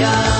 Yeah.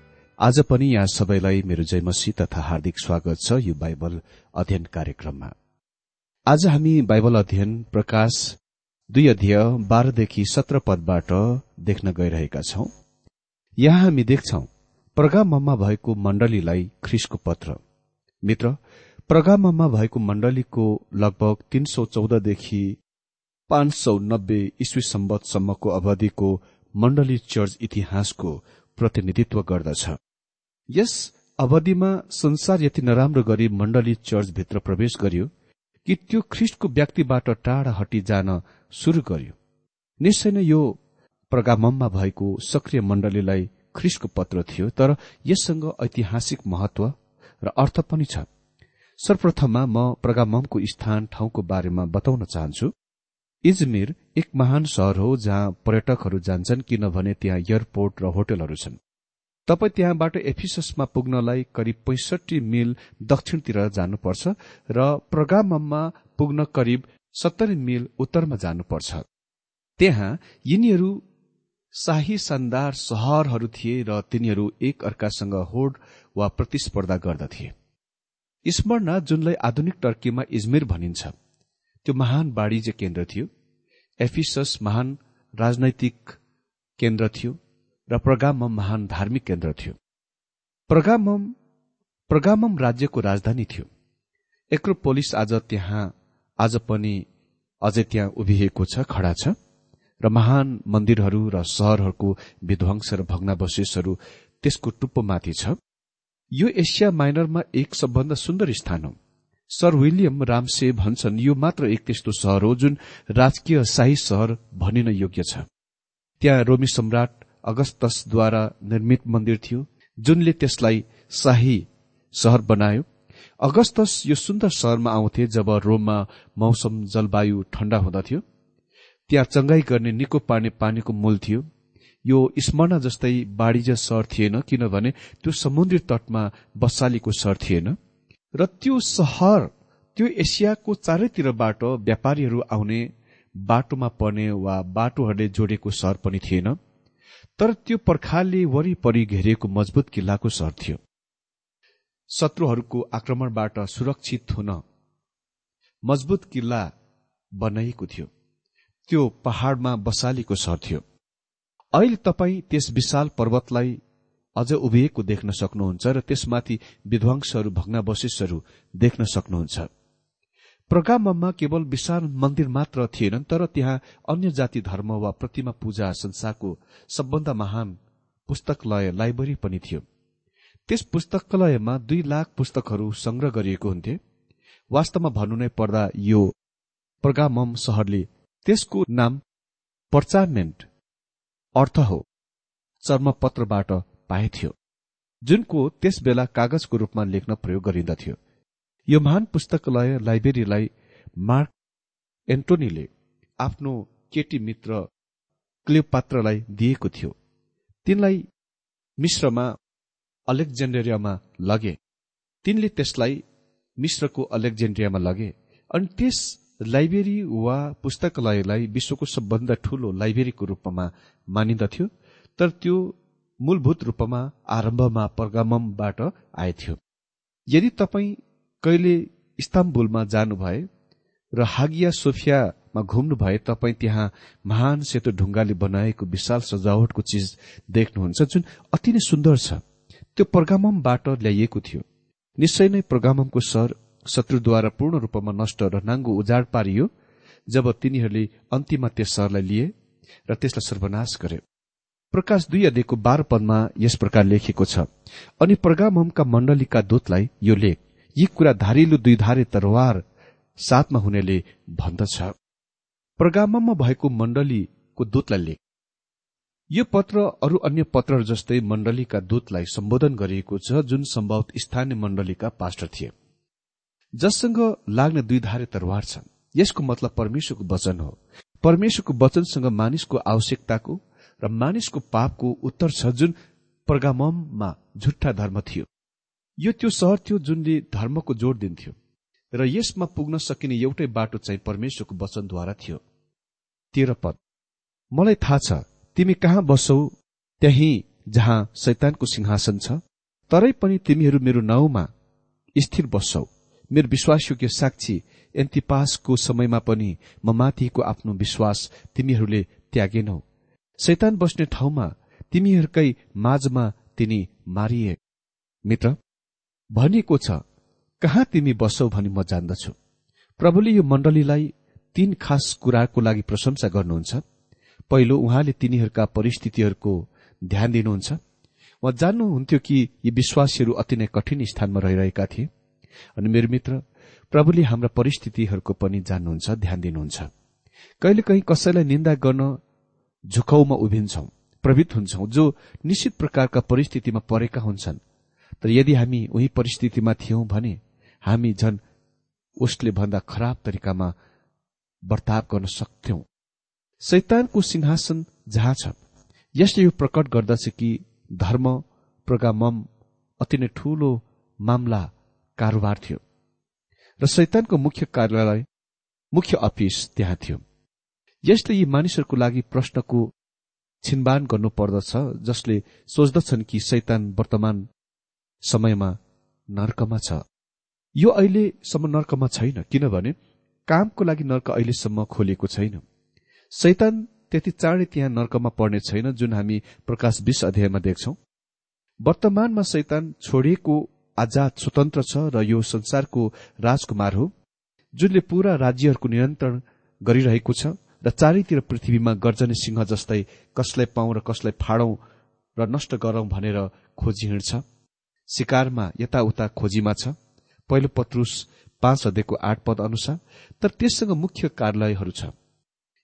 आज पनि यहाँ सबैलाई मेरो जयमसी तथा हार्दिक स्वागत छ यो बाइबल अध्ययन कार्यक्रममा। आज हामी बाइबल अध्ययन प्रकाश दुई अध्यय बाह्रदेखि सत्र पदबाट देख्न गइरहेका छौं। यहाँ हामी देख्छौ प्रगाममा भएको मण्डलीलाई ख्रिसको पत्र। मित्र प्रगाममा भएको मण्डलीको लगभग तीन सौ चौधदेखि पाँच सौ नब्बे इस्वी सम्बतसम्मको अवधिको मण्डली चर्च इतिहासको प्रतिनिधित्व गर्दछ। यस अवधिमा संसार यति नराम्रो गरी मण्डली चर्चभित्र प्रवेश गर्यो कि त्यो ख्रिस्टको व्यक्तिबाट टाढा हटी जान शुरू गर्यो। निश्चय नै यो प्रगाममा भएको सक्रिय मण्डलीलाई ख्रिस्टको पत्र थियो तर यससँग ऐतिहासिक महत्व र अर्थ पनि छ। सर्वप्रथममा म प्रगामको स्थान ठाउँको बारेमा बताउन चाहन्छु। इजमिर एक महान सहर हो जहाँ पर्यटकहरू जान्छन् किनभने त्यहाँ एयरपोर्ट र होटलहरू छन्। तपाईँ त्यहाँबाट एफिससमा पुग्नलाई करिब पैसठी मिल दक्षिणतिर जानुपर्छ र प्रगाममा पुग्न करिब सत्तरी मिल उत्तरमा जानुपर्छ। त्यहाँ यिनीहरू शाही शानदार सहरहरू थिए र तिनीहरू एक अर्कासँग होड वा प्रतिस्पर्धा गर्दथे। स्मरणा जुनलाई आधुनिक टर्कीमा इजमेर भनिन्छ त्यो महान वाणिज्य केन्द्र थियो। एफिसस महान राजनैतिक केन्द्र थियो। र प्रगामम महान धार्मिक केन्द्र थियो। प्रगामम प्रगामम राज्यको राजधानी थियो। एक्रोपोलिस आज त्यहाँ आज पनि अझै त्यहाँ उभिएको छ खडा छ र महान मन्दिरहरू र सहरहरूको विध्वंस र भग्नावशेषहरू त्यसको टुप्पोमाथि छ। यो एसिया माइनरमा एक सबभन्दा सुन्दर स्थान हो। सर विलियम रामसे भन्छन् यो मात्र एक त्यस्तो सहर हो जुन राजकीय शाही सहर भनिन योग्य छ। त्यहाँ रोमी सम्राट अगस्तसद्वारा निर्मित मन्दिर थियो जुनले त्यसलाई शाही सहर बनायो। अगस्तस यो सुन्दर सहरमा आउँथे जब रोममा मौसम जलवायु ठण्डा हुँदथ्यो। त्यहाँ चंगाई गर्ने निको पार्ने पानीको मूल थियो। यो स्मरणा जस्तै वाणिज्य सहर थिएन किनभने त्यो समुद्री तटमा बसालीको सहर थिएन। र त्यो सहर त्यो एसियाको चारैतिरबाट व्यापारीहरू आउने बाटोमा पर्ने वा बाटोहरूले जोडेको सहर पनि थिएन। तर त्यो पर्खालले वरिपरि घेरिएको मजबुत किल्लाको सहर थियो। शत्रुहरूको आक्रमणबाट सुरक्षित हुन मजबुत किल्ला बनाइएको थियो। त्यो पहाड़मा बसालीको सहर थियो। अहिले तपाईँ त्यस विशाल पर्वतलाई अझ उभिएको देख्न सक्नुहुन्छ र त्यसमाथि विध्वंसहरू भग्नावशेषहरू देख्न सक्नुहुन्छ। प्रगाममा केवल विशाल मन्दिर मात्र थिएनन् तर त्यहाँ अन्य जाति धर्म वा प्रतिमा पूजा संसारको सबभन्दा महान पुस्तकालय लाइब्रेरी पनि थियो। त्यस पुस्तकालयमा दुई लाख पुस्तकहरू संग्रह गरिएको हुन्थे। वास्तवमा भन्नु नै पर्दा यो प्रगामम सहरले त्यसको नाम पर्चामेन्ट अर्थ हो चर्मपत्रबाट पाएथ्यो जुनको त्यस बेला कागजको रूपमा लेख्न प्रयोग गरिन्दथ्यो यो महान पुस्तकालय लाइब्रेरीलाई मार्क एन्टोनीले आफ्नो केटी मित्र क्लियोपात्रलाई दिएको थियो। तिनलाई मिश्रमा अलेक्जेन्डेरियामा लगे। तिनले त्यसलाई मिश्रको अलेक्जेन्ड्रियामा लगे। अनि त्यस लाइब्रेरी वा पुस्तकालयलाई विश्वको सबभन्दा ठूलो लाइब्रेरीको रूपमा मानिन्दथ्यो तर त्यो मूलभूत रूपमा आरम्भमा पर्गामबाट आएथ्यो। यदि तपाईँ कहिले इस्ताम्बुलमा जानुभए र हागिया सोफियामा घुम्नु भए तपाईँ त्यहाँ महान सेतो ढुङ्गाले बनाएको विशाल सजावटको चिज देख्नुहुन्छ जुन अति नै सुन्दर छ। त्यो प्रगामबाट ल्याइएको थियो। निश्चय नै प्रगामको सहर शत्रुद्वारा पूर्ण रूपमा नष्ट र नाङ्गो उजाड पारियो जब तिनीहरूले अन्तिममा त्यस सहरलाई लिए र त्यसलाई सर्वनाश गरे। प्रकाश दुई अध्ययको बाह्र पदमा यस प्रकार लेखिएको छ अनि प्रगामका मण्डलीका दूतलाई यो लेख। यी कुरा धारिलो दुई धारे तरवार साथमा हुनेले भन्दछ। प्रगाममा भएको मण्डलीको दूतलाई लेख। यो पत्र अरू अन्य पत्रहरू जस्तै मण्डलीका दूतलाई सम्बोधन गरिएको छ जुन सम्भवत स्थानीय मण्डलीका पास्टर थिए। जससँग लाग्ने दुई धारे तरवार छन्। यसको मतलब परमेश्वरको वचन हो। परमेश्वरको वचनसँग मानिसको आवश्यकताको र मानिसको पापको उत्तर छ जुन प्रगाममा झुट्टा धर्म थियो। यो त्यो सहर थियो जुनले धर्मको जोड दिन्थ्यो र यसमा पुग्न सकिने एउटै बाटो चाहिँ परमेश्वरको वचनद्वारा थियो। तेह्र पद। मलाई थाहा छ तिमी कहाँ बसौ त्यही जहाँ शैतानको सिंहासन छ तरै पनि तिमीहरू मेरो नाउँमा स्थिर बस्छौ मेरो विश्वासयोग्य साक्षी एन्तिपासको समयमा पनि म माथिको आफ्नो विश्वास तिमीहरूले त्यागेनौ। शैतान बस्ने ठाउँमा तिमीहरूकै माझमा तिनी मारिए। मित्र भनिएको छ कहाँ तिमी बस्छौ भनी म जान्दछु? प्रभुले यो मण्डलीलाई तीन खास कुराको लागि प्रशंसा गर्नुहुन्छ। पहिलो उहाँले तिनीहरूका परिस्थितिहरूको ध्यान दिनुहुन्छ। उहाँ जान्नुहुन्थ्यो कि यी विश्वासीहरू अति नै कठिन स्थानमा रहिरहेका थिए। अनि मेरो मित्र प्रभुले हाम्रा परिस्थितिहरूको पनि जान्नुहुन्छ ध्यान दिनुहुन्छ। कहिलेकाहीँ कसैलाई निन्दा गर्न झुकाउमा उभिन्छौं प्रवृत्त हुन्छौं जो निश्चित प्रकारका परिस्थितिमा परेका हुन्छन्। तर यदि हामी उही परिस्थितिमा थियौं भने हामी झन उसले भन्दा खराब तरिकामा वर्ताव गर्न सक्थ्यौं। शैतानको सिंहासन जहाँ छ यसले यो प्रकट गर्दछ कि धर्म प्रोगामम अति नै ठूलो मामला कारोबार थियो र शैतानको मुख्य कार्यालय मुख्य अफिस त्यहाँ थियो। यसले यी मानिसहरूको लागि प्रश्नको छिनबान गर्नु पर्दछ जसले सोच्दछन् कि शैतान वर्तमान समयमा नर्कमा छ। यो अहिलेसम्म नर्कमा छैन किनभने कामको लागि नर्क अहिलेसम्म खोलिएको छैन। शैतान त्यति चाँडै त्यहाँ नर्कमा पर्ने छैन जुन हामी प्रकाश विश्व अध्यायमा देख्छौ। वर्तमानमा शैतान छोडिएको आजाद स्वतन्त्र छ र यो संसारको राजकुमार हो जुनले पूरा राज्यहरूको नियन्त्रण गरिरहेको छ र चारैतिर पृथ्वीमा गर्जने सिंह जस्तै कसलाई पाउँ र कसलाई फाडौं र नष्ट गरौं भनेर खोजी हिँड्छ शिकारमा यताउता खोजीमा छ। पहिलो पत्रुस पाँच अध्ययको आठ पद अनुसार तर त्यससँग मुख्य कार्यालयहरू छ।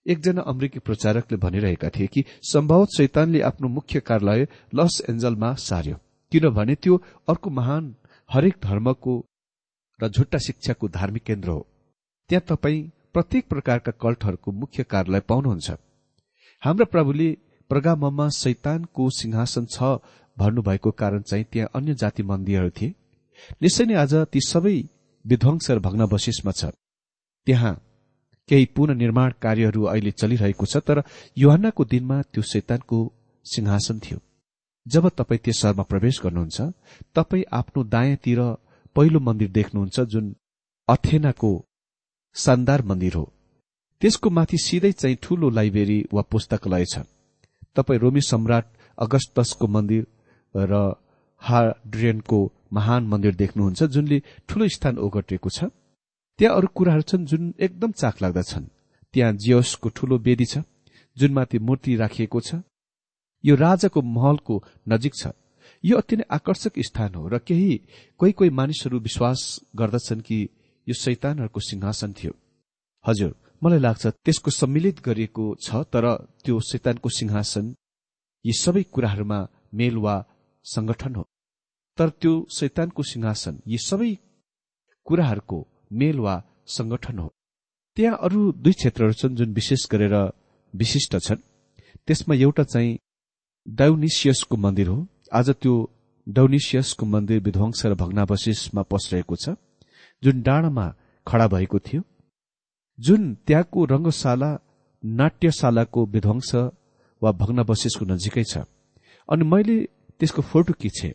एकजना अमेरिकी प्रचारकले भनिरहेका थिए कि सम्भवत शैतानले आफ्नो मुख्य कार्यालय लस एन्जलमा सार्यो किनभने त्यो अर्को महान हरेक धर्मको र झुट्टा शिक्षाको धार्मिक केन्द्र हो। त्यहाँ तपाईँ प्रत्येक प्रकारका कल्टहरूको मुख्य कार्यालय पाउनुहुन्छ। हाम्रा प्रभुले प्रगाममा शैतानको सिंहासन छ भन्नुभएको कारण चाहिँ त्यहाँ अन्य जाति मन्दिरहरू थिए। निश्चय नै आज ती सबै विध्वंस र भग्नावशेषमा छ त्यहाँ केही पुननिर्माण कार्यहरू अहिले चलिरहेको छ तर युहानको दिनमा त्यो शैतानको सिंहासन थियो। जब तपाईँ त्यस सहरमा प्रवेश गर्नुहुन्छ तपाईँ आफ्नो दायाँतिर पहिलो मन्दिर देख्नुहुन्छ जुन अथेनाको शानदार मन्दिर हो। त्यसको माथि सिधै चाहिँ ठूलो लाइब्रेरी वा पुस्तकालय छ तपाईँ रोमी सम्राट अगस्तसको मन्दिर र हाड्रियनको महान मन्दिर देख्नुहुन्छ जुनले ठूलो स्थान ओगटेको छ। त्यहाँ अरू कुराहरू छन् जुन एकदम चाख लाग्दछन् त्यहाँ जियोसको ठूलो वेदी छ जुनमाथि मूर्ति राखिएको छ। यो राजाको महलको नजिक छ। यो अति नै आकर्षक स्थान हो र केही कोही कोही मानिसहरू विश्वास गर्दछन् कि यो शैतानहरूको सिंहासन थियो। हजुर मलाई लाग्छ त्यसको सम्मिलित गरिएको छ तर त्यो शैतानको सिंहासन यी सबै कुराहरूमा मेल वा संगठन हो। तर त्यो शैतानको सिंहासन यी सबै कुराहरूको मेल वा संगठन हो। त्यहाँ अरू दुई क्षेत्रहरू छन् जुन विशेष गरेर विशिष्ट छन्। त्यसमा एउटा चाहिँ डाउनिसियसको मन्दिर हो। आज त्यो डाउनिसियसको मन्दिर विध्वंस र भग्नावशेषमा पसिरहेको छ जुन डाँडामा खड़ा भएको थियो। जुन त्यहाँको रंगशाला नाट्यशालाको विध्वंस वा भग्नावशेषको नजिकै छ। अनि मैले त्यसको फोटो खिचे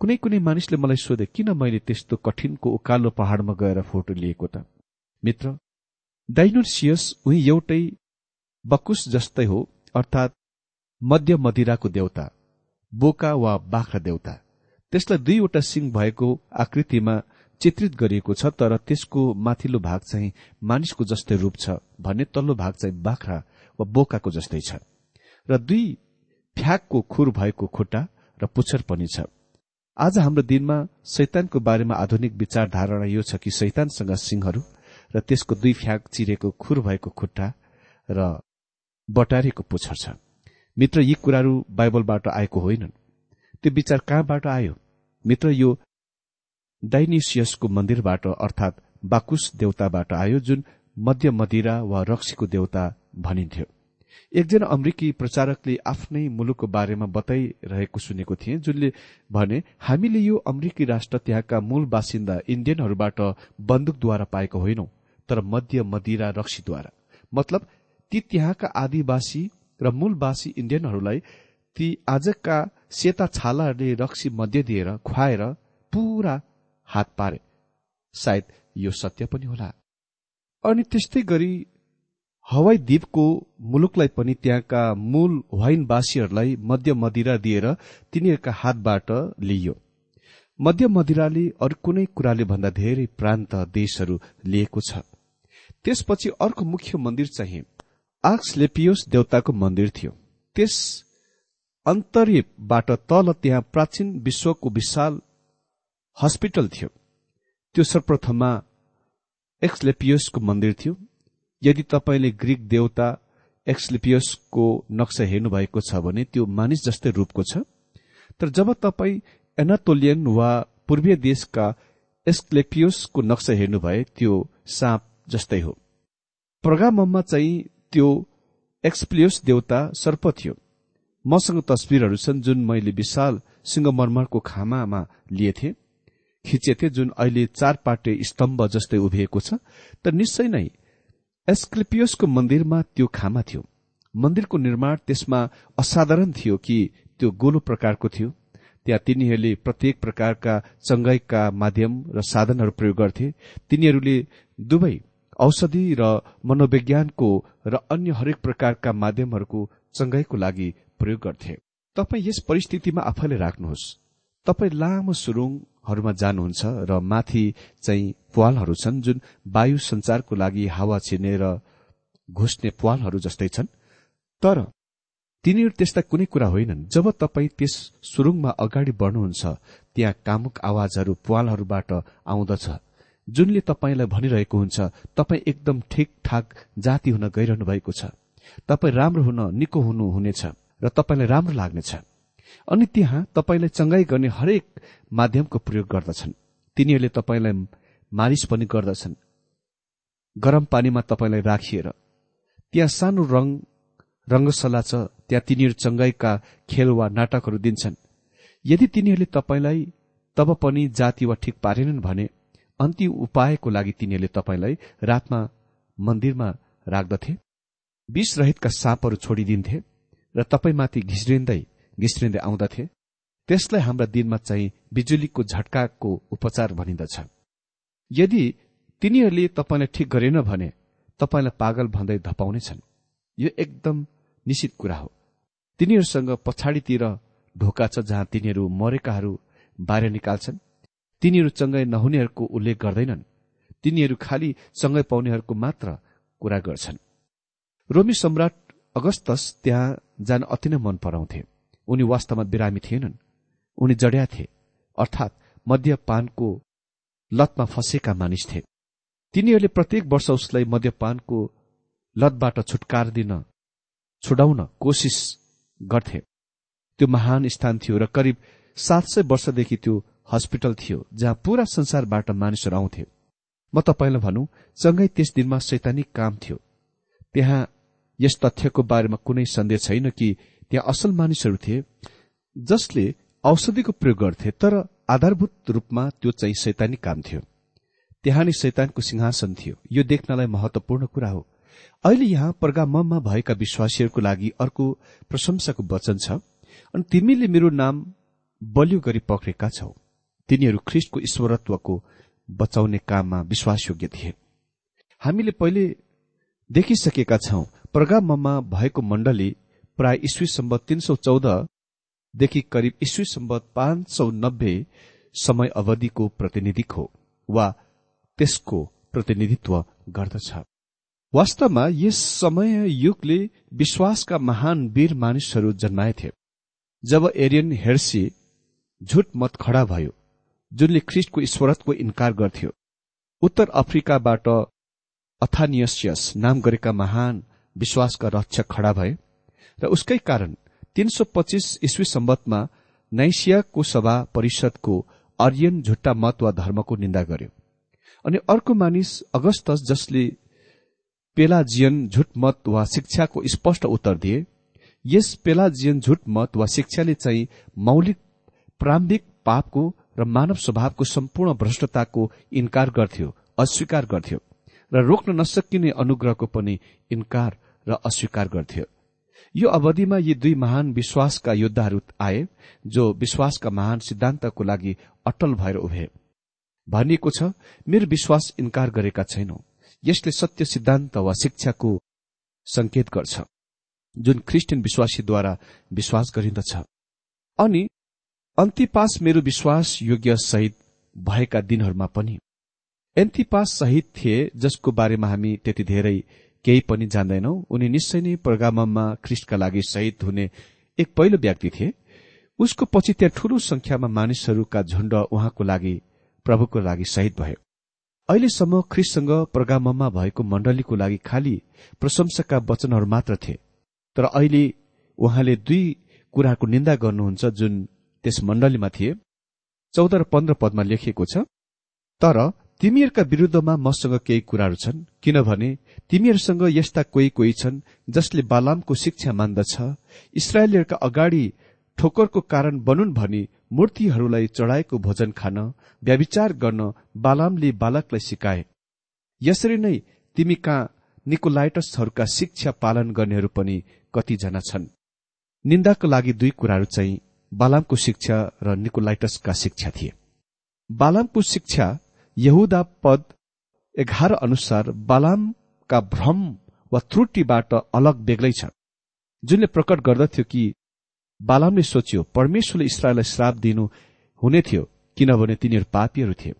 कुनै कुनै मानिसले मलाई सोधे किन मैले त्यस्तो कठिनको उकालो पहाड़मा गएर फोटो लिएको त? मित्र डाइनोसियस उही एउटै बकुस जस्तै हो अर्थात् मध्य मदिराको देवता बोका वा बाख्रा देवता त्यसलाई दुईवटा सिंह भएको आकृतिमा चित्रित गरिएको छ तर त्यसको माथिल्लो भाग चाहिँ मानिसको जस्तै रूप छ भने तल्लो भाग चाहिँ बाख्रा वा बोकाको जस्तै छ। र दुई फ्याकको खुर भएको खुट्टा र पुच्छर पनि छ। आज हाम्रो दिनमा शैतानको बारेमा आधुनिक विचारधारणा यो छ कि शैतानसँग सिंहहरू र त्यसको दुई फ्याक चिरेको खुर भएको खुट्टा र बटारेको पुच्छर छ। मित्र यी कुराहरू बाइबलबाट आएको होइनन्। त्यो विचार कहाँबाट आयो? मित्र यो डाइनिसियसको मन्दिरबाट अर्थात बाकुस देवताबाट आयो जुन मध्य मदिरा वा रक्सीको देवता भनिन्थ्यो। एकजना अमेरिकी प्रचारकले आफ्नै मुलुकको बारेमा बताइरहेको सुनेको थिए जुनले भने हामीले यो अमेरिकी राष्ट्र त्यहाँका मूल बासिन्दा इण्डियनहरूबाट बन्दुकद्वारा पाएको होइनौ तर मध्य मदिरा रक्सीद्वारा। मतलब ती त्यहाँका आदिवासी र मूलवासी इण्डियनहरूलाई ती आजका सेता छालाहरूले रक्सी मध्य दिएर खुवाएर पूरा हात पारे। सायद यो सत्य पनि होला। अनि त्यस्तै गरी हवाई द्वीपको मुलुकलाई पनि त्यहाँका मूल वाइनवासीहरूलाई मध्य मदिरा दिएर तिनीहरूका हातबाट लिइयो। मध्य मदिराले अरू कुनै कुराले भन्दा धेरै प्रान्त देशहरू लिएको छ। त्यसपछि अर्को मुख्य मन्दिर चाहिँ आक्सलेपियोस देवताको मन्दिर थियो। त्यस अन्तर्यबाट तल त्यहाँ प्राचीन विश्वको विशाल हस्पिटल थियो। त्यो सर्वप्रथममा एक्सलेपियोसको मन्दिर थियो। यदि तपाईँले ग्रिक देवता एक्सलिपियसको नक्सा हेर्नुभएको छ भने त्यो मानिस जस्तै रूपको छ। तर जब तपाईँ एनातोलियन वा पूर्वीय देशका एस्क्लेपियोसको नक्सा हेर्नुभए त्यो साँप जस्तै हो। प्रोग्राममा चाहिँ त्यो एक्सप्लियोस देवता सर्प थियो। मसँग तस्विरहरू छन् जुन मैले विशाल सिंहमर्मरको खामामा लिएथे खिचेथे जुन अहिले चार पाटे स्तम्भ जस्तै उभिएको छ। तर निश्चय नै एस्क्लिपियोसको मन्दिरमा त्यो खामा थियो। मन्दिरको निर्माण त्यसमा असाधारण थियो कि त्यो गोलो प्रकारको थियो। त्यहाँ तिनीहरूले प्रत्येक प्रकारका चङ्गाईका माध्यम र साधनहरू प्रयोग गर्थे। तिनीहरूले दुवै औषधि र मनोविज्ञानको र अन्य हरेक प्रकारका माध्यमहरूको चङ्गाईको लागि प्रयोग गर्थे। तपाईँ यस परिस्थितिमा आफैले राख्नुहोस्। तपाईँ लामो सुरुङहरूमा जानुहुन्छ र माथि चाहिँ प्वालहरू छन् जुन वायु संचारको लागि हावा छिर्ने र घुस्ने प्वालहरू जस्तै छन्। तर तिनीहरू त्यस्ता कुनै कुरा होइनन्। जब तपाईँ त्यस सुरुङमा अगाडि बढ्नुहुन्छ त्यहाँ कामुक आवाजहरू प्वालहरूबाट आउँदछ। जुनले तपाईँलाई भनिरहेको हुन्छ तपाईँ एकदम ठिकठाक जाति हुन गइरहनु भएको छ। तपाईँ राम्रो हुन निको हुनु हुनेछ र तपाईँलाई राम्रो लाग्नेछ। अनि त्यहाँ तपाईँलाई चङ्गाई गर्ने हरेक माध्यमको प्रयोग गर्दछन्। तिनीहरूले तपाईँलाई मारिस पनि गर्दछन्। गरम पानीमा तपाईँलाई राखिएर। त्यहाँ सानो रङ रङ्गसला छ त्यहाँ तिनीहरू चङ्गाईका खेल वा नाटकहरू दिन्छन्। यदि तिनीहरूले तपाईँलाई तब पनि जाति वा ठिक पारेनन् भने अन्तिम उपायको लागि तिनीहरूले तपाईँलाई रातमा मन्दिरमा राख्दथे। विषरहितका साँपहरू छोडिदिन्थे र तपाईँमाथि घिस्रिँदै घिस्रिँदै आउँदथे। त्यसलाई हाम्रा दिनमा चाहिँ बिजुलीको झट्काको उपचार भनिन्दछ यदि तिनीहरूले तपाईँलाई ठिक गरेन भने तपाईँलाई पागल भन्दै धपाउनेछन्। यो एकदम निश्चित कुरा हो। तिनीहरूसँग पछाडितिर ढोका छ जहाँ तिनीहरू मरेकाहरू बाहिर निकाल्छन्। तिनीहरू चङ्गाई नहुनेहरूको उल्लेख गर्दैनन्। तिनीहरू खालि चङ्गाई पाउनेहरूको मात्र कुरा गर्छन्। रोमी सम्राट अगस्तस त्यहाँ जान अति नै मन पराउँथे। उनी वास्तवमा बिरामी थिएनन्। उनी जड्या थिए अर्थात् मध्यपानको लतमा फँसेका मानिस थिए। तिनीहरूले प्रत्येक वर्ष उसलाई मध्यपानको लतबाट छुटकार दिन छुडाउन कोसिस गर्थे। त्यो महान स्थान थियो र करिब सात सय वर्षदेखि त्यो हस्पिटल थियो जहाँ पूरा संसारबाट मानिसहरू आउँथे। म तपाईँलाई भनौँ सँगै त्यस दिनमा शैतानिक काम थियो। त्यहाँ यस तथ्यको बारेमा कुनै सन्देह छैन कि त्यहाँ असल मानिसहरू थिए जसले औषधिको प्रयोग गर्थे तर आधारभूत रूपमा त्यो चाहिँ शैतानिक काम थियो। त्यहाँ नै शैतानको सिंहासन थियो। यो देख्नलाई महत्वपूर्ण कुरा हो। अहिले यहाँ पर्गाममा भएका विश्वासीहरूको लागि अर्को प्रशंसाको वचन छ अनि तिमीले मेरो नाम बलियो गरी पक्रेका छौ। तिनीहरू ख्रिस्टको ईश्वरत्वको बचाउने काममा विश्वासयोग्य थिए। हामीले पहिले देखिसकेका छौं पर्गाममा भएको मण्डली प्राय इस्वी सम्बत तीन सौ चौधदेखि करिब इस्वी सम्बत पाँच सौ नब्बे समय अवधिको प्रतिनिधि हो वा त्यसको प्रतिनिधित्व गर्दछ। वास्तवमा यस समय युगले विश्वासका महान वीर मानिसहरू जन्माएथे जब एरियन हेर्सी झुट मत खड़ा भयो जुनले ख्रिस्टको ईश्वरत्वको इन्कार गर्थ्यो उत्तर अफ्रिकाबाट अथानियसियस नाम गरेका महान विश्वासका रक्षक खड़ा भए र उसकै कारण तीन सौ पच्चीस इस्वी सम्बतमा नाइसियाको सभा परिषदको आर्यन झुट्टा मत वा धर्मको निन्दा गर्यो। अनि अर्को मानिस अगस्तस जसले पेलाजियन झुटमत वा शिक्षाको स्पष्ट उत्तर दिए यस पेलाजियन झुटमत वा शिक्षाले चाहिँ मौलिक प्रारम्भिक पापको र मानव स्वभावको सम्पूर्ण भ्रष्टताको इन्कार गर्थ्यो अस्वीकार गर्थ्यो र रोक्न नसकिने अनुग्रहको पनि इन्कार र अस्वीकार गर्थ्यो। यो अवधिमा यी दुई महान विश्वासका योद्धाहरू आए जो विश्वासका महान सिद्धान्तको लागि अटल भएर उभे। भनिएको छ मेरो विश्वास इन्कार गरेका छैनौ। यसले सत्य सिद्धान्त वा शिक्षाको संकेत गर्छ जुन क्रिस्चियन विश्वासीद्वारा विश्वास गरिन्दछ। अनि अन्तिपास मेरो विश्वास योग्य सहित भएका दिनहरूमा पनि। एन्तिपास शहीद थिए जसको बारेमा हामी त्यति धेरै केही पनि जान्दैनौ। उनी निश्चय नै प्रोग्राममा ख्रिस्टका लागि शहीद हुने एक पहिलो व्यक्ति थिए। उसको पछि त्यहाँ ठूलो संख्यामा मानिसहरूका झुण्ड उहाँको लागि प्रभुको लागि शहीद भयो। अहिलेसम्म ख्रिससँग प्रोग्राममा भएको मण्डलीको लागि खालि प्रशंसाका वचनहरू मात्र थिए। तर अहिले उहाँले दुई कुराको निन्दा गर्नुहुन्छ जुन त्यस मण्डलीमा थिए। चौध र पन्ध्र पदमा लेखिएको छ तर तिमीहरूका विरूद्धमा मसँग केही कुराहरू छन्? किनभने तिमीहरूसँग यस्ता कोही कोही छन् जसले बालामको शिक्षा मान्दछ इसरायलीहरूका अगाडि ठोकरको कारण बनुन् भनी मूर्तिहरूलाई चढ़ाएको भोजन खान व्याविचार गर्न बालामले बालकलाई सिकाए। यसरी नै तिमी कहाँ निकोलाइटसहरूका शिक्षा पालन गर्नेहरू पनि कतिजना छन्। निन्दाको लागि दुई कुराहरू चाहिँ बालामको शिक्षा र निकोलाइटसका शिक्षा थिए। बालामको शिक्षा यहुदा पद एघार अनुसार बालामका भ्रम वा त्रुटिबाट अलग बेग्लै छ जुनले प्रकट गर्दथ्यो कि बालामले सोच्यो परमेश्वरले इसरायललाई श्राप दिनु हुने थियो किनभने तिनीहरू पापीहरू थिए।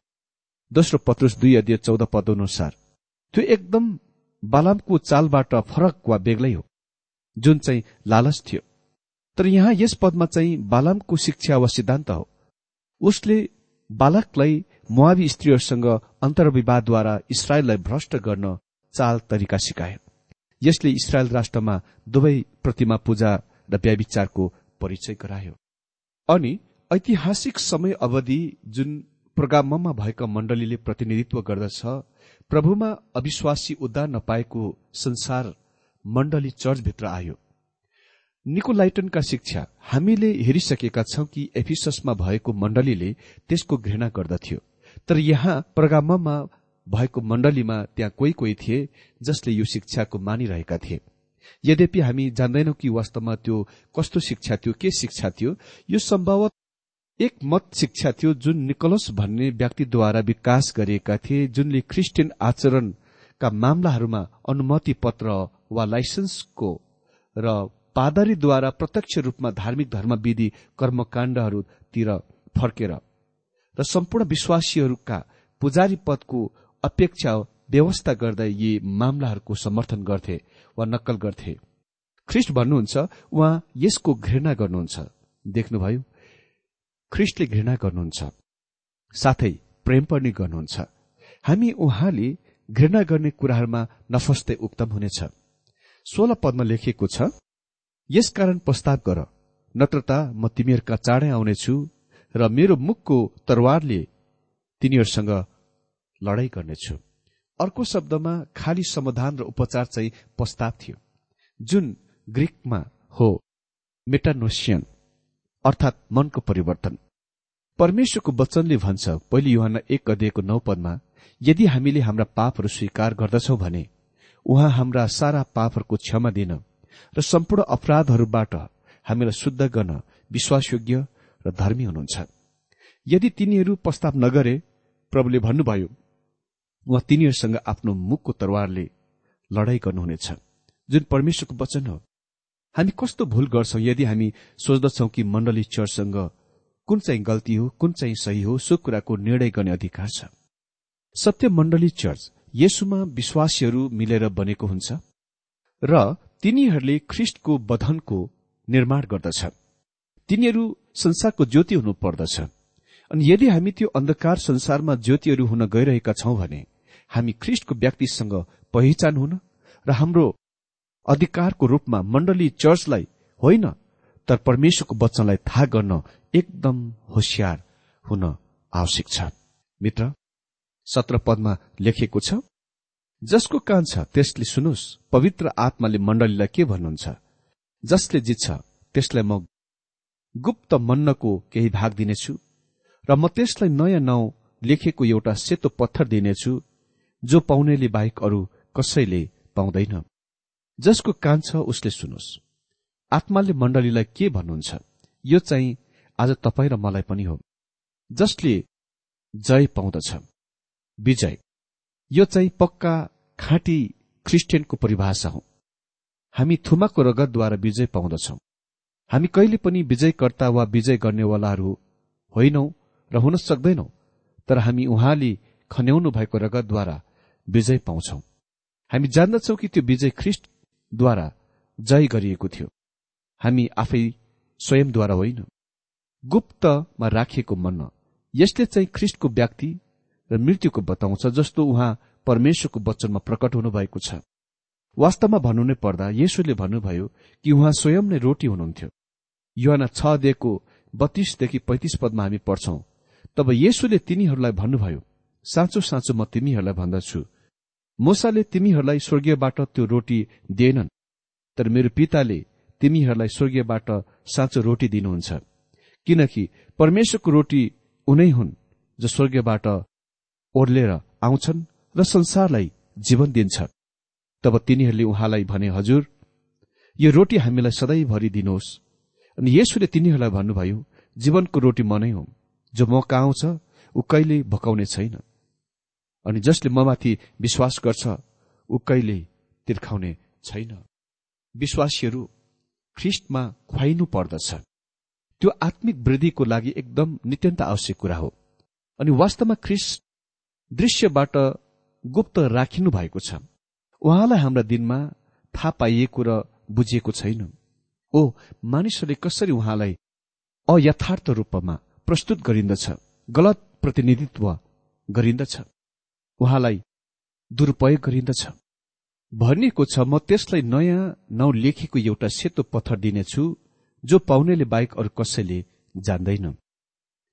दोस्रो पत्रुस दुई अध्यय चौध पद अनुसार त्यो एकदम बालामको चालबाट फरक वा बेग्लै हो जुन चाहिँ लालच थियो। तर यहाँ यस पदमा चाहिँ बालामको शिक्षा वा सिद्धान्त हो। उसले बालकलाई मुआवी स्त्रीहरूसँग अन्तर्विवादद्वारा इसरायललाई भ्रष्ट गर्न चाल तरिका सिकाए यसले इसरायल राष्ट्रमा दुवै प्रतिमा पूजा र व्याविचारको परिचय गरायो। अनि ऐतिहासिक समय अवधि जुन प्रोग्राममा भएका मण्डलीले प्रतिनिधित्व गर्दछ प्रभुमा अविश्वासी उद्धार नपाएको संसार मण्डली चर्चभित्र आयो। निकोलाइटनका शिक्षा हामीले हेरिसकेका छौं कि एफिससमा भएको मण्डलीले त्यसको घृणा गर्दथ्यो। तर यहाँ प्रोग्राममा भएको मण्डलीमा त्यहाँ कोही कोही थिए जसले यो शिक्षाको मानिरहेका थिए। यद्यपि हामी जान्दैनौ कि वास्तवमा त्यो कस्तो शिक्षा थियो के शिक्षा थियो यो सम्भवत एक मत शिक्षा थियो जुन निकोलस भन्ने व्यक्तिद्वारा विकास गरिएका थिए जुनले क्रिस्चियन आचरणका मामलाहरूमा अनुमति पत्र वा लाइसेन्सको र पादरीद्वारा प्रत्यक्ष रूपमा धार्मिक धर्मविधि कर्मकाण्डहरूतिर फर्केर र सम्पूर्ण विश्वासीहरूका पुजारी पदको अपेक्षा व्यवस्था गर्दै यी मामलाहरूको समर्थन गर्थे वा नक्कल गर्थे। ख्रिस्ट भन्नुहुन्छ उहाँ यसको घृणा गर्नुहुन्छ। देख्नुभयो ख्रिस्टले घृणा गर्नुहुन्छ। साथै प्रेम पनि गर्नुहुन्छ। हामी उहाँले घृणा गर्ने कुराहरूमा नफस्दै उक्तम हुनेछ। सोह्र पदमा लेखिएको छ यसकारण प्रस्ताव गर नत्रता म तिमीहरूका चाँडै आउनेछु र मेरो मुखको तरवारले तिनीहरूसँग लडाई गर्नेछु। अर्को शब्दमा खाली समाधान र उपचार चाहिँ प्रस्ताव थियो जुन ग्रिकमा हो मेटानोसियन अर्थात् मनको परिवर्तन। परमेश्वरको वचनले भन्छ पहिले युहान एक अध्ययको नौ पदमा यदि हामीले हाम्रा पापहरू स्वीकार गर्दछौ भने उहाँ हाम्रा सारा पापहरूको क्षमा दिन र सम्पूर्ण अपराधहरूबाट हामीलाई शुद्ध गर्न विश्वासयोग्य र धर्मी हुनुहुन्छ। यदि तिनीहरू प्रस्ताव नगरे प्रभुले भन्नुभयो उहाँ तिनीहरूसँग आफ्नो मुखको तरवारले लडाई गर्नुहुनेछ जुन परमेश्वरको वचन हो। हामी कस्तो भूल गर्छौं यदि हामी सोच्दछौ कि मण्डली चर्चसँग कुन चाहिँ गल्ती हो कुन चाहिँ सही हो सो कुराको निर्णय गर्ने अधिकार छ। सत्य मण्डली चर्च यसुमा विश्वासीहरू मिलेर बनेको हुन्छ र तिनीहरूले ख्रिष्टको बधनको निर्माण गर्दछ। तिनीहरू संसारको ज्योति हुनु पर्दछ। अनि यदि हामी त्यो अन्धकार संसारमा ज्योतिहरू हुन गइरहेका छौं भने हामी ख्रिष्टको व्यक्तिसँग पहिचान हुन र हाम्रो अधिकारको रूपमा मण्डली चर्चलाई होइन तर परमेश्वरको वचनलाई थाहा गर्न एकदम होसियार हुन आवश्यक छ। मित्र सत्र पदमा लेखिएको छ जसको कान छ त्यसले सुनुस् पवित्र आत्माले मण्डलीलाई के भन्नुहुन्छ? जसले जित्छ त्यसलाई म गुप्त मन्नको केही भाग दिनेछु र म त्यसलाई नयाँ नाउँ लेखेको एउटा सेतो पत्थर दिनेछु जो पाउनेले बाहेक अरू कसैले पाउँदैन। जसको कान छ उसले सुनोस्। आत्माले मण्डलीलाई के भन्नुहुन्छ? यो चाहिँ आज तपाईँ र मलाई पनि हो। जसले जय पाउँदछ। विजय। यो चाहिँ पक्का खाँटी क्रिस्चियनको परिभाषा हो। हामी थुमाको रगतद्वारा विजय पाउँदछौ। हामी कहिले पनि विजयकर्ता वा विजय गर्नेवालाहरू होइनौ र हुन सक्दैनौ तर हामी उहाँले खन्याउनु भएको रगतद्वारा विजय पाउँछौ। हामी जान्दछौ कि त्यो विजय ख्रिस्टद्वारा जय गरिएको थियो। हामी आफै स्वयंद्वारा होइन। गुप्तमा राखिएको मन्न यसले चाहिँ ख्रिस्टको व्यक्ति र मृत्युको बताउँछ जस्तो उहाँ परमेश्वरको वचनमा प्रकट हुनुभएको छ। वास्तवमा भन्नु नै पर्दा येशुले भन्नुभयो कि उहाँ स्वयं नै रोटी हुनुहुन्थ्यो। युवाना छ दिएको बत्तीसदेखि पैंतिस पदमा हामी पढ्छौं। तब येशुले तिनीहरूलाई भन्नुभयो साँचो साँचो म तिमीहरूलाई भन्दछु मोसाले तिमीहरूलाई स्वर्गीयबाट त्यो रोटी दिएनन् तर मेरो पिताले तिमीहरूलाई स्वर्गीयबाट साँचो रोटी दिनुहुन्छ। किनकि परमेश्वरको रोटी उनै हुन् जो स्वर्गीयबाट ओर्लेर आउँछन् र संसारलाई जीवन दिन्छ। तब तिनीहरूले उहाँलाई भने हजुर यो रोटी हामीलाई सधैँभरि दिनुहोस्। अनि यसुले तिनीहरूलाई भन्नुभयो जीवनको रोटी मनै हो। जो म कहाँ आउँछ ऊ कहिले भकाउने छैन। अनि जसले ममाथि विश्वास गर्छ ऊ कहिले तिर्खाउने छैन। विश्वासीहरू ख्रिस्टमा खुवाइनु पर्दछ त्यो आत्मिक वृद्धिको लागि एकदम नित्यन्त आवश्यक कुरा हो। अनि वास्तवमा ख्रिस्ट दृश्यबाट गुप्त राखिनु भएको छ। उहाँलाई हाम्रा दिनमा थाहा पाइएको र बुझिएको छैन। ओ मानिसहरूले कसरी उहाँलाई अयथार्थ रूपमा प्रस्तुत गरिन्दछ गलत प्रतिनिधित्व गरिन्दछ उहाँलाई दुरूपयोग गरिन्दछ? भनिएको छ म त्यसलाई नयाँ नौ लेखेको एउटा सेतो पत्थर दिनेछु जो पाउनेले बाहेक अरू कसैले जान्दैन।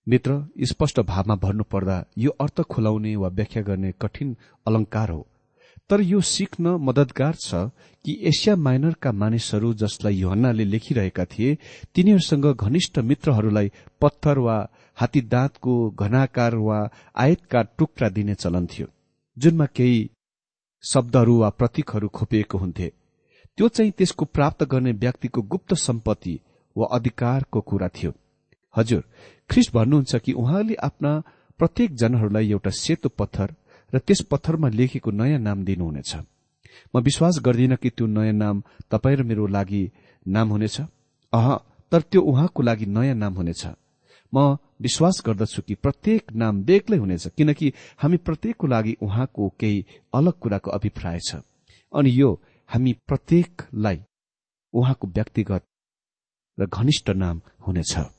मित्र स्पष्ट भावमा भन्नुपर्दा यो अर्थ खुलाउने वा व्याख्या गर्ने कठिन अलंकार हो। तर यो सिक्न मदतगार छ कि एसिया माइनरका मानिसहरू जसलाई युहन्नाले लेखिरहेका थिए तिनीहरूसँग घनिष्ठ मित्रहरूलाई पत्थर वा हात्ती दाँतको घनाकार वा आयतकार टुक्रा दिने चलन थियो जुनमा केही शब्दहरू वा प्रतीकहरू खोपिएको हुन्थे। त्यो चाहिँ त्यसको प्राप्त गर्ने व्यक्तिको गुप्त सम्पत्ति वा अधिकारको कुरा थियो। हजुर ख्रिस्ट भन्नुहुन्छ कि उहाँले आफ्ना प्रत्येक जनहरूलाई एउटा सेतो पत्थर र त्यस पत्थरमा लेखेको नयाँ नाम दिनुहुनेछ। म विश्वास गर्दिन कि त्यो नयाँ नाम तपाईँ र मेरो लागि नाम हुनेछ। अह तर त्यो उहाँको लागि नयाँ नाम हुनेछ। म विश्वास गर्दछु कि प्रत्येक नाम बेग्लै हुनेछ किनकि हामी प्रत्येकको लागि उहाँको केही अलग कुराको अभिप्राय छ। अनि यो हामी प्रत्येकलाई उहाँको व्यक्तिगत र घनिष्ठ नाम हुनेछ।